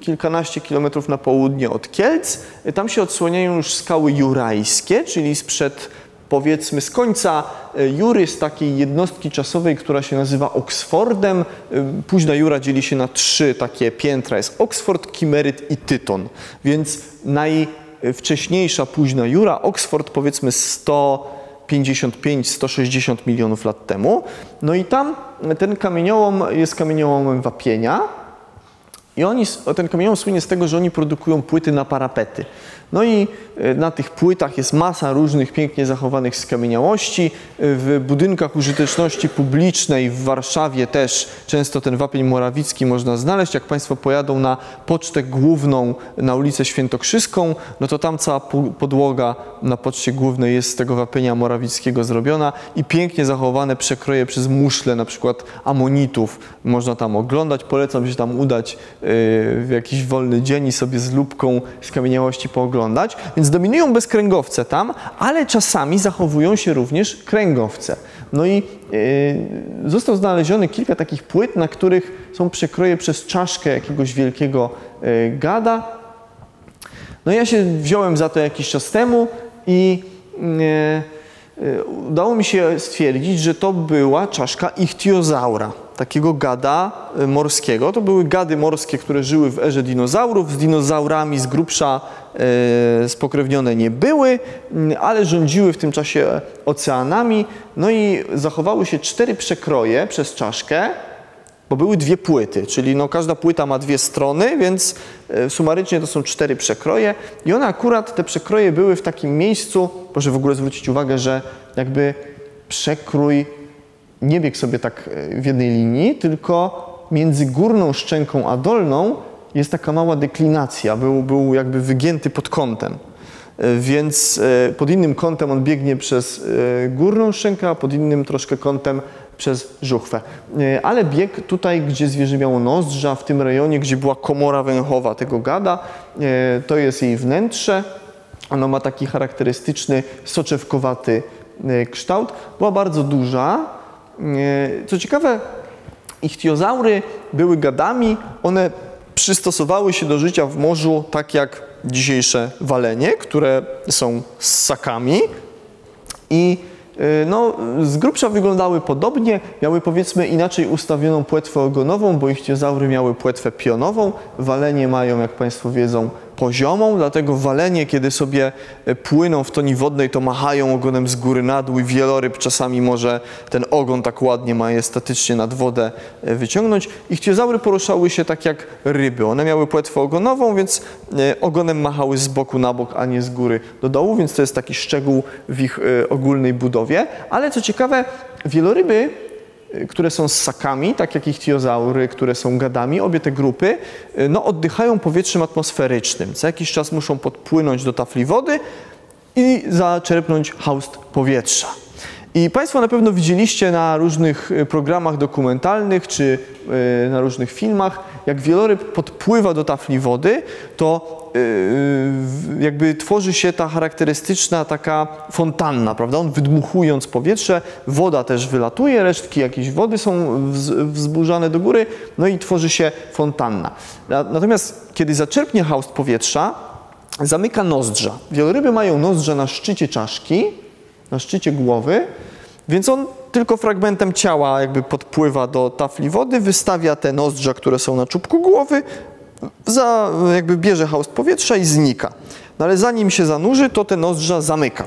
kilkanaście kilometrów na południe od Kielc. Tam się odsłaniają już skały jurajskie, czyli sprzed powiedzmy z końca e, Jury, z takiej jednostki czasowej, która się nazywa Oksfordem. E, późna Jura dzieli się na trzy takie piętra. Jest Oxford, Kimeryt i Tyton. Więc najwcześniejsza późna Jura, Oxford powiedzmy 155-160 milionów lat temu. No i tam ten kamieniołom jest kamieniołomem wapienia. I oni, ten kamieniołom słynie z tego, że oni produkują płyty na parapety. No i e, na tych płytach jest masa różnych pięknie zachowanych skamieniałości. E, w budynkach użyteczności publicznej w Warszawie też często ten wapień morawicki można znaleźć. Jak Państwo pojadą na pocztę główną na ulicę Świętokrzyską, no to tam cała podłoga na poczcie głównej jest z tego wapienia morawickiego zrobiona i pięknie zachowane przekroje przez muszle, na przykład amonitów. Można tam oglądać. Polecam się tam udać e, w jakiś wolny dzień i sobie z lubką skamieniałości pooglądać oglądać, więc dominują bezkręgowce tam, ale czasami zachowują się również kręgowce. No i yy, został znaleziony kilka takich płyt, na których są przekroje przez czaszkę jakiegoś wielkiego yy, gada. No ja się wziąłem za to jakiś czas temu i yy, udało mi się stwierdzić, że to była czaszka ichtiozaura takiego gada y, morskiego. To były gady morskie, które żyły w erze dinozaurów. Z dinozaurami z grubsza y, spokrewnione nie były, y, ale rządziły w tym czasie oceanami. No i zachowały się cztery przekroje przez czaszkę, bo były dwie płyty, czyli no każda płyta ma dwie strony, więc sumarycznie to są cztery przekroje i one akurat, te przekroje były w takim miejscu, proszę w ogóle zwrócić uwagę, że jakby przekrój nie biegł sobie tak e, w jednej linii, tylko między górną szczęką a dolną jest taka mała deklinacja, był, był jakby wygięty pod kątem. E, więc e, pod innym kątem on biegnie przez górną szczękę, a pod innym troszkę kątem przez żuchwę. Ale bieg tutaj, gdzie zwierzę miało nozdrza, w tym rejonie, gdzie była komora węchowa tego gada, to jest jej wnętrze. Ono ma taki charakterystyczny, soczewkowaty kształt. Była bardzo duża, co ciekawe, ichtiozaury były gadami, one przystosowały się do życia w morzu tak jak dzisiejsze walenie, które są ssakami i y, no, z grubsza wyglądały podobnie, miały powiedzmy inaczej ustawioną płetwę ogonową, bo ichtiozaury miały płetwę pionową, walenie mają, jak Państwo wiedzą, poziomą, dlatego walenie, kiedy sobie e, płyną w toni wodnej, to machają ogonem z góry na dół i wieloryb czasami może ten ogon tak ładnie majestatycznie nad wodę e, wyciągnąć. Ichtiozaury poruszały się tak jak ryby. One miały płetwę ogonową, więc e, ogonem machały z boku na bok, a nie z góry do dołu, więc to jest taki szczegół w ich ogólnej budowie. Ale co ciekawe, wieloryby które są ssakami, tak jak ichtiozaury, które są gadami, obie te grupy, y, no, oddychają powietrzem atmosferycznym. Co jakiś czas muszą podpłynąć do tafli wody i zaczerpnąć haust powietrza. I Państwo na pewno widzieliście na różnych y, programach dokumentalnych czy na różnych filmach, jak wieloryb podpływa do tafli wody, to Y, jakby tworzy się ta charakterystyczna taka fontanna, prawda? On wydmuchując powietrze, woda też wylatuje, resztki jakiejś wody są wzburzane do góry, no i tworzy się fontanna. Natomiast kiedy zaczerpnie haust powietrza, zamyka nozdrza. Wieloryby mają nozdrza na szczycie czaszki, na szczycie głowy, więc on tylko fragmentem ciała jakby podpływa do tafli wody, wystawia te nozdrza, które są na czubku głowy, za, jakby bierze haust powietrza i znika. No ale zanim się zanurzy, to te nozdrza zamyka.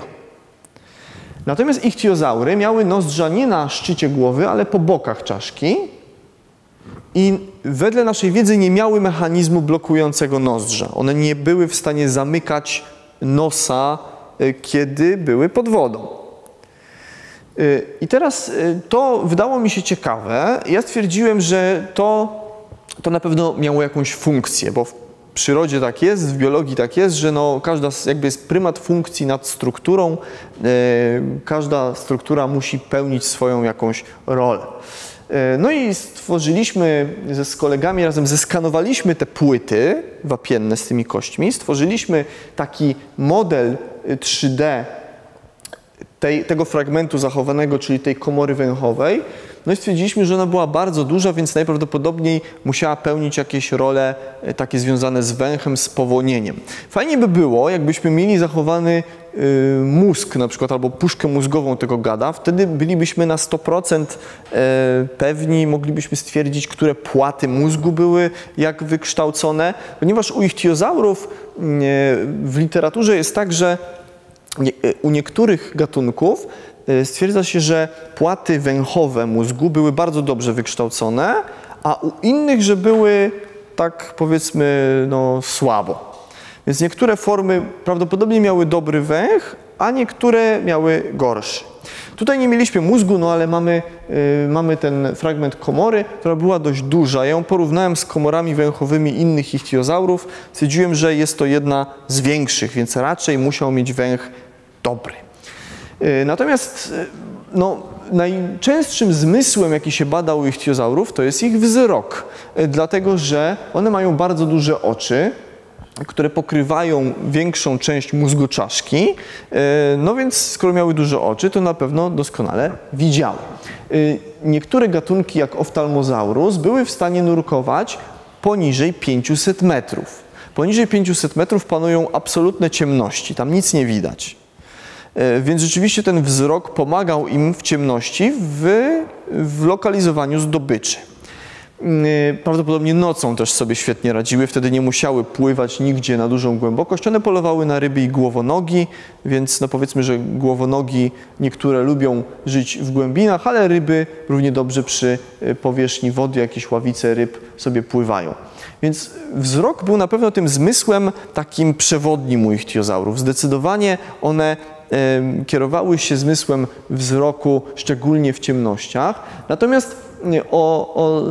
Natomiast ichtiozaury miały nozdrza nie na szczycie głowy, ale po bokach czaszki i wedle naszej wiedzy nie miały mechanizmu blokującego nozdrza. One nie były w stanie zamykać nosa, e, kiedy były pod wodą. E, I teraz e, to wydało mi się ciekawe. Ja stwierdziłem, że to to na pewno miało jakąś funkcję, bo w przyrodzie tak jest, w biologii tak jest, że no, każda jakby jest prymat funkcji nad strukturą, e, każda struktura musi pełnić swoją jakąś rolę. No i stworzyliśmy ze, z kolegami, razem zeskanowaliśmy te płyty wapienne z tymi kośćmi, stworzyliśmy taki model 3D tej, tego fragmentu zachowanego, czyli tej komory węchowej, no i stwierdziliśmy, że ona była bardzo duża, więc najprawdopodobniej musiała pełnić jakieś role e, takie związane z węchem, z powonieniem. Fajnie by było, jakbyśmy mieli zachowany y, mózg na przykład, albo puszkę mózgową tego gada, wtedy bylibyśmy na 100% e, pewni, moglibyśmy stwierdzić, które płaty mózgu były jak wykształcone, ponieważ u ichtiozaurów w literaturze jest tak, że u niektórych gatunków Y, stwierdza się, że płaty węchowe mózgu były bardzo dobrze wykształcone, a u innych, że były tak powiedzmy no, słabo. Więc niektóre formy prawdopodobnie miały dobry węch, a niektóre miały gorszy. Tutaj nie mieliśmy mózgu, no ale mamy, yy, mamy ten fragment komory, która była dość duża. Ja ją porównałem z komorami węchowymi innych ichtiozaurów. Stwierdziłem, że jest to jedna z większych, więc raczej musiał mieć węch dobry. E, natomiast e, no, najczęstszym zmysłem, jaki się bada u ichtiozaurów, to jest ich wzrok, e, dlatego że one mają bardzo duże oczy, które pokrywają większą część mózgu czaszki, no więc skoro miały duże oczy, to na pewno doskonale widziały. Niektóre gatunki, jak oftalmozaurus, były w stanie nurkować poniżej 500 metrów. Poniżej 500 metrów panują absolutne ciemności, tam nic nie widać. E, więc rzeczywiście ten wzrok pomagał im w ciemności w, w lokalizowaniu zdobyczy. E, prawdopodobnie nocą też sobie świetnie radziły, wtedy nie musiały pływać nigdzie na dużą głębokość. One polowały na ryby i głowonogi, więc no powiedzmy, że głowonogi niektóre lubią żyć w głębinach, ale ryby równie dobrze przy e, powierzchni wody, jakieś ławice ryb sobie pływają. Więc wzrok był na pewno tym zmysłem takim przewodnim u ichtiozaurów. Zdecydowanie one kierowały się zmysłem wzroku, szczególnie w ciemnościach. Natomiast o, o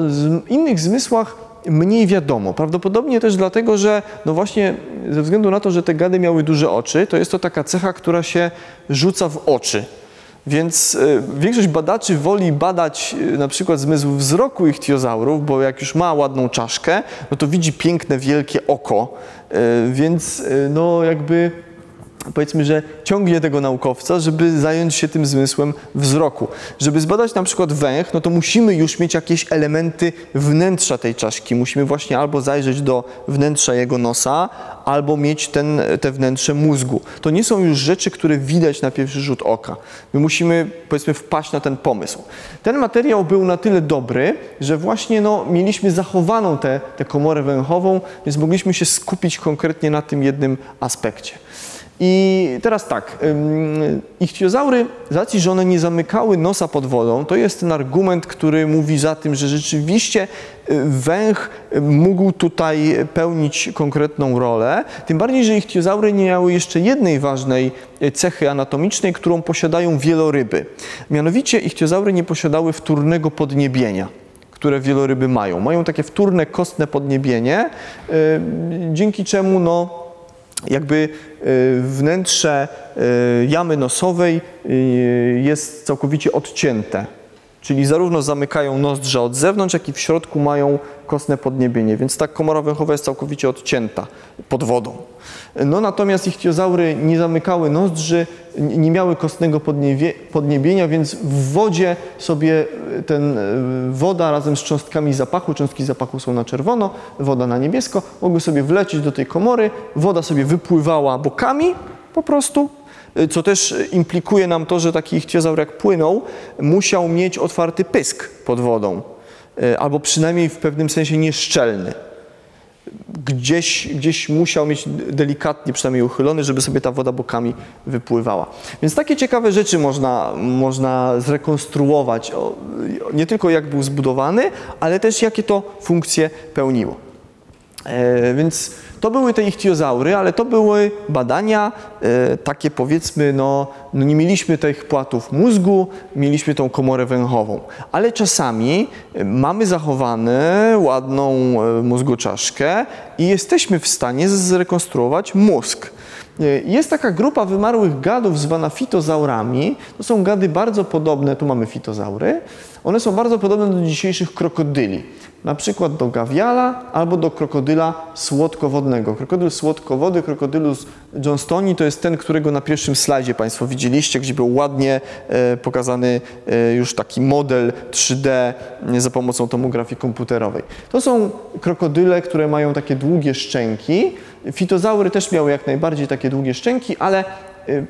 innych zmysłach mniej wiadomo. Prawdopodobnie też dlatego, że no właśnie ze względu na to, że te gady miały duże oczy, to jest to taka cecha, która się rzuca w oczy. Więc e, większość badaczy woli badać e, na przykład zmysł wzroku ichtiozaurów, bo jak już ma ładną czaszkę, no to widzi piękne, wielkie oko, e, więc no jakby powiedzmy, że ciągnie tego naukowca, żeby zająć się tym zmysłem wzroku. Żeby zbadać na przykład węch, no to musimy już mieć jakieś elementy wnętrza tej czaszki. Musimy właśnie albo zajrzeć do wnętrza jego nosa, albo mieć ten, te wnętrze mózgu. To nie są już rzeczy, które widać na pierwszy rzut oka. My musimy, powiedzmy, wpaść na ten pomysł. Ten materiał był na tyle dobry, że właśnie no, mieliśmy zachowaną tę komorę węchową, więc mogliśmy się skupić konkretnie na tym jednym aspekcie. I teraz tak, ichtiozaury, z racji, że one nie zamykały nosa pod wodą, to jest ten argument, który mówi za tym, że rzeczywiście y, węch mógł tutaj pełnić konkretną rolę. Tym bardziej, że ichtiozaury nie miały jeszcze jednej ważnej y, cechy anatomicznej, którą posiadają wieloryby. Mianowicie ichtiozaury nie posiadały wtórnego podniebienia które wieloryby mają. Mają takie wtórne, kostne podniebienie, y, dzięki czemu no, jakby y, wnętrze y, jamy nosowej y, jest całkowicie odcięte. Czyli zarówno zamykają nozdrza od zewnątrz, jak i w środku mają kostne podniebienie, więc ta komora węchowa jest całkowicie odcięta pod wodą. No natomiast ichtiozaury nie zamykały nozdrzy, nie miały kostnego podniebienia, więc w wodzie sobie ten e, woda razem z cząstkami zapachu, cząstki zapachu są na czerwono, woda na niebiesko, mogły sobie wlecieć do tej komory, woda sobie wypływała bokami po prostu, e, co też implikuje nam to, że taki ichtiozaur jak płynął, musiał mieć otwarty pysk pod wodą, e, albo przynajmniej w pewnym sensie nieszczelny gdzieś, gdzieś musiał mieć delikatnie przynajmniej uchylony, żeby sobie ta woda bokami wypływała. Więc takie ciekawe rzeczy można, można zrekonstruować, nie tylko jak był zbudowany, ale też jakie to funkcje pełniło. E, więc to były te ichtiozaury, ale to były badania e, takie powiedzmy, no, no, nie mieliśmy tych płatów mózgu, mieliśmy tą komorę węchową, ale czasami e, mamy zachowane ładną mózgoczaszkę i jesteśmy w stanie zrekonstruować mózg. Jest taka grupa wymarłych gadów zwana fitozaurami. To są gady bardzo podobne, tu mamy fitozaury. One są bardzo podobne do dzisiejszych krokodyli na przykład do gawiala albo do krokodyla słodkowodnego. Krokodyl słodkowody, krokodylus johnstoni to jest ten, którego na pierwszym slajdzie Państwo widzieliście, gdzie był ładnie e, pokazany e, już taki model 3D e, za pomocą tomografii komputerowej. To są krokodyle, które mają takie długie szczęki. Fitozaury też miały jak najbardziej takie długie szczęki, ale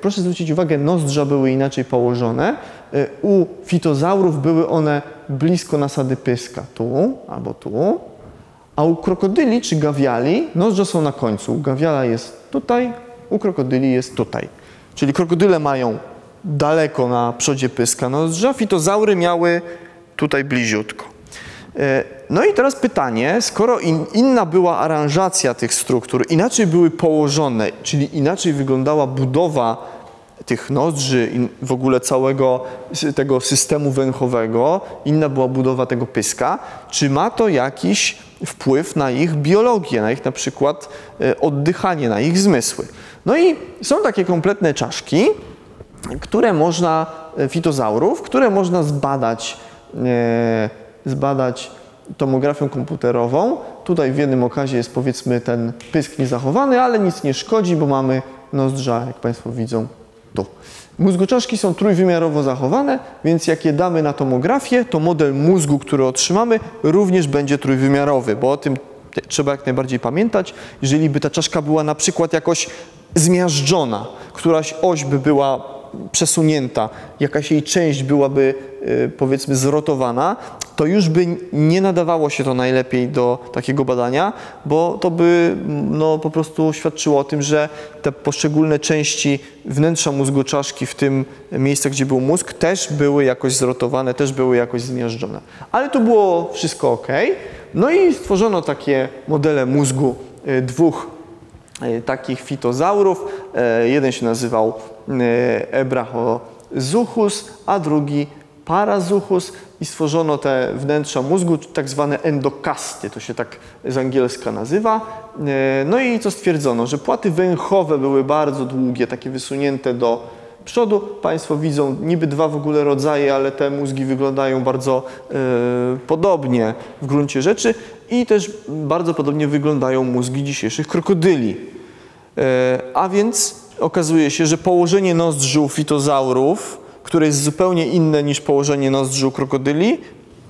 proszę zwrócić uwagę, nozdrza były inaczej położone. Y, u fitozaurów były one blisko nasady pyska, tu albo tu, a u krokodyli czy gawiali nozdrza są na końcu. Gawiala jest tutaj, u krokodyli jest tutaj. Czyli krokodyle mają daleko na przodzie pyska nozdrza, fitozaury miały tutaj bliziutko. E, no i teraz pytanie, skoro in, inna była aranżacja tych struktur, inaczej były położone, czyli inaczej wyglądała budowa tych nozdrzy i w ogóle całego tego systemu węchowego, inna była budowa tego pyska, czy ma to jakiś wpływ na ich biologię, na ich na przykład e, oddychanie, na ich zmysły. No i są takie kompletne czaszki, które można, e, fitozaurów, które można zbadać zbadać tomografią komputerową. Tutaj w jednym okazie jest powiedzmy ten pysk niezachowany, ale nic nie szkodzi, bo mamy nozdrza, jak Państwo widzą, tu. Mózgoczaszki są trójwymiarowo zachowane, więc jak je damy na tomografię, to model mózgu, który otrzymamy, również będzie trójwymiarowy, bo o tym trzeba jak najbardziej pamiętać. Jeżeli by ta czaszka była na przykład jakoś zmiażdżona, któraś oś by była przesunięta, jakaś jej część byłaby powiedzmy zrotowana, to już by nie nadawało się to najlepiej do takiego badania, bo to by no, po prostu świadczyło o tym, że te poszczególne części wnętrza mózgu czaszki, w tym miejscu, gdzie był mózg, też były jakoś zrotowane, też były jakoś zmiażdżone. Ale to było wszystko ok. No i stworzono takie modele mózgu y, dwóch y, takich fitozaurów. Jeden się nazywał Ebrachozuchus, a drugi Parazuchus i stworzono te wnętrza mózgu, tak zwane endokasty, to się tak z angielska nazywa. E, no i co stwierdzono, że płaty węchowe były bardzo długie, takie wysunięte do przodu. Państwo widzą niby dwa w ogóle rodzaje, ale te mózgi wyglądają bardzo e, podobnie w gruncie rzeczy i też bardzo podobnie wyglądają mózgi dzisiejszych krokodyli. E, a więc okazuje się, że położenie nozdrzu fitozaurów, które jest zupełnie inne niż położenie nozdrzu krokodyli,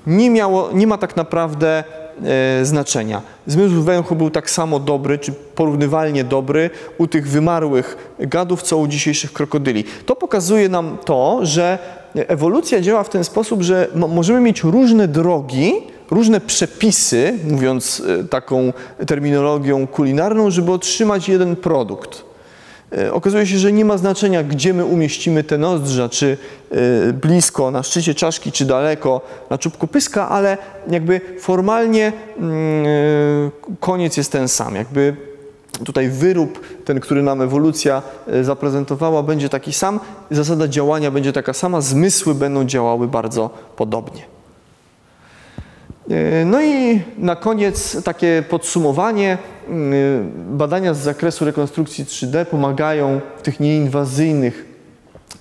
nie, miało, nie ma tak naprawdę e, znaczenia. Zmysł węchu był tak samo dobry, czy porównywalnie dobry u tych wymarłych gadów, co u dzisiejszych krokodyli. To pokazuje nam to, że ewolucja działa w ten sposób, że możemy mieć różne drogi, różne przepisy, mówiąc e, taką terminologią kulinarną, żeby otrzymać jeden produkt. E, okazuje się, że nie ma znaczenia, gdzie my umieścimy te nozdrza, czy e, blisko, na szczycie czaszki, czy daleko, na czubku pyska, ale jakby formalnie mm, koniec jest ten sam. Jakby tutaj wyrób, ten, który nam ewolucja zaprezentowała, będzie taki sam, zasada działania będzie taka sama, zmysły będą działały bardzo podobnie. E, no i na koniec takie podsumowanie. E, badania z zakresu rekonstrukcji 3D pomagają w tych nieinwazyjnych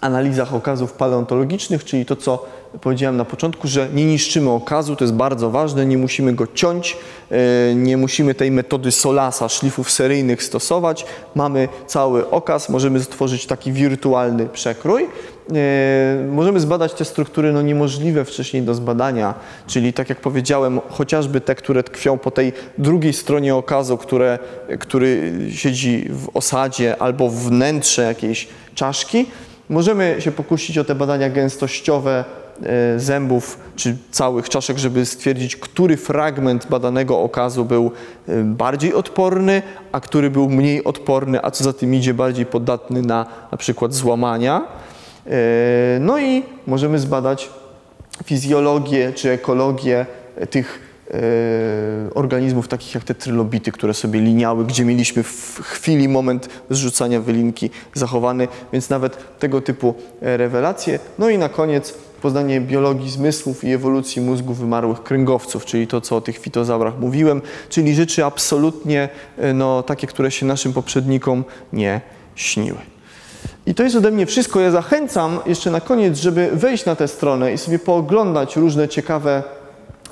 analizach okazów paleontologicznych, czyli to, co powiedziałem na początku, że nie niszczymy okazu, to jest bardzo ważne, nie musimy go ciąć, e, nie musimy tej metody solasa, szlifów seryjnych stosować. Mamy cały okaz, możemy stworzyć taki wirtualny przekrój. E, możemy zbadać te struktury no, niemożliwe wcześniej do zbadania, czyli tak jak powiedziałem, chociażby te, które tkwią po tej drugiej stronie okazu, które, który siedzi w osadzie albo wnętrze jakiejś czaszki. Możemy się pokusić o te badania gęstościowe e, zębów czy całych czaszek, żeby stwierdzić, który fragment badanego okazu był e, bardziej odporny, a który był mniej odporny, a co za tym idzie bardziej podatny na na przykład złamania. E, no i możemy zbadać fizjologię czy ekologię tych e, organizmów takich jak te trylobity, które sobie liniały, gdzie mieliśmy w chwili moment zrzucania wylinki zachowany, więc nawet tego typu e, rewelacje. No i na koniec poznanie biologii zmysłów i ewolucji mózgu wymarłych kręgowców, czyli to, co o tych fitozaurach mówiłem, czyli rzeczy absolutnie no, takie, które się naszym poprzednikom nie śniły. I to jest ode mnie wszystko. Ja zachęcam jeszcze na koniec, żeby wejść na tę stronę i sobie pooglądać różne ciekawe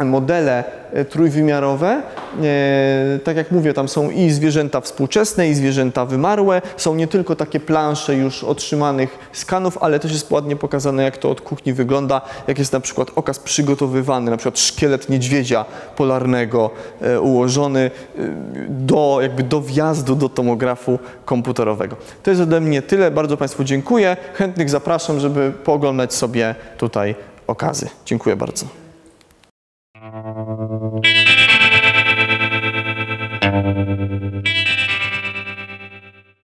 modele e, trójwymiarowe. E, tak jak mówię, tam są i zwierzęta współczesne, i zwierzęta wymarłe. Są nie tylko takie plansze już otrzymanych skanów, ale też jest ładnie pokazane, jak to od kuchni wygląda, jak jest na przykład okaz przygotowywany, na przykład szkielet niedźwiedzia polarnego e, ułożony do, jakby do wjazdu do tomografu komputerowego. To jest ode mnie tyle. Bardzo Państwu dziękuję. Chętnych zapraszam, żeby pooglądać sobie tutaj okazy. Dziękuję bardzo. Thank you.